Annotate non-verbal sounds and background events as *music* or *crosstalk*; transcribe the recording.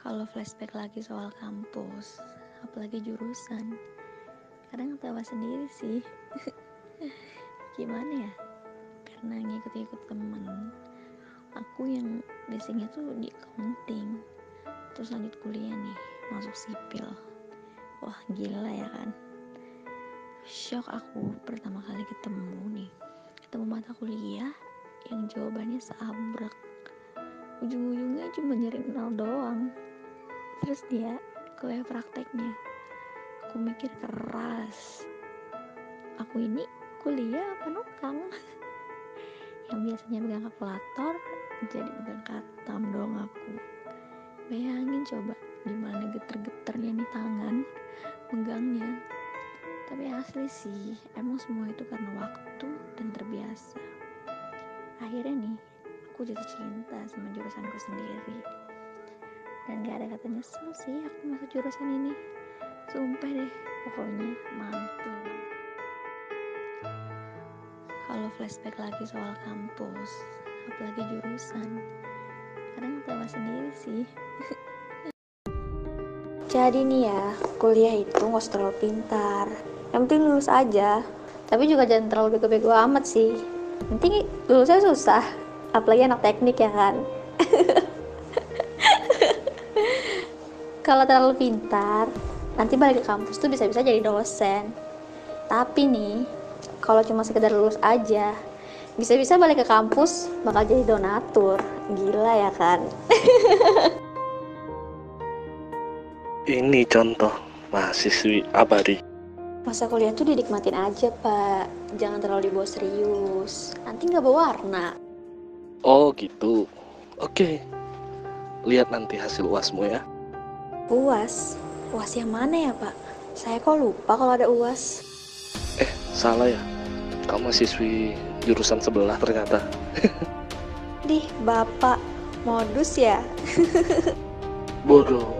Kalau flashback lagi soal kampus, apalagi jurusan, kadang ketawa sendiri sih. *laughs* Gimana ya? Karena ngikut-ngikut temen, aku yang basicnya tuh di accounting, terus lanjut kuliah nih, masuk sipil. Wah gila ya kan? Shock aku pertama kali ketemu nih, ketemu mata kuliah yang jawabannya seabrek ujung-ujungnya cuma nyari nol doang terus dia kuliah prakteknya. Aku mikir keras. Aku ini kuliah apa nukang? *laughs* Yang biasanya pegang kalkulator jadi pegang katam dong aku. Bayangin coba gimana geter-geternya nih tangan megangnya. Tapi asli sih emang semua itu karena waktu dan terbiasa. Akhirnya nih aku jatuh cinta sama jurusanku sendiri dan gak ada kata nyesel sih aku masuk jurusan ini sumpah deh pokoknya mantul kalau flashback lagi soal kampus apalagi jurusan kadang ketawa sendiri sih *laughs* Jadi nih ya, kuliah itu nggak usah terlalu pintar. Yang penting lulus aja. Tapi juga jangan terlalu bego-bego amat sih. Penting lulusnya susah. Apalagi anak teknik ya kan. *laughs* Kalau terlalu pintar, nanti balik ke kampus tuh bisa-bisa jadi dosen. Tapi nih, kalau cuma sekedar lulus aja, bisa-bisa balik ke kampus bakal jadi donatur. Gila ya kan? *laughs* Ini contoh mahasiswi abadi. Masa kuliah tuh dinikmatin aja, Pak. Jangan terlalu dibawa serius. Nanti nggak bawa warna. Oh gitu. Oke. Lihat nanti hasil uasmu ya. UAS? UAS yang mana ya, Pak? Saya kok lupa kalau ada UAS. Eh, salah ya. Kamu mahasiswi jurusan sebelah ternyata. Dih, Bapak. Modus ya? *laughs* Bodoh.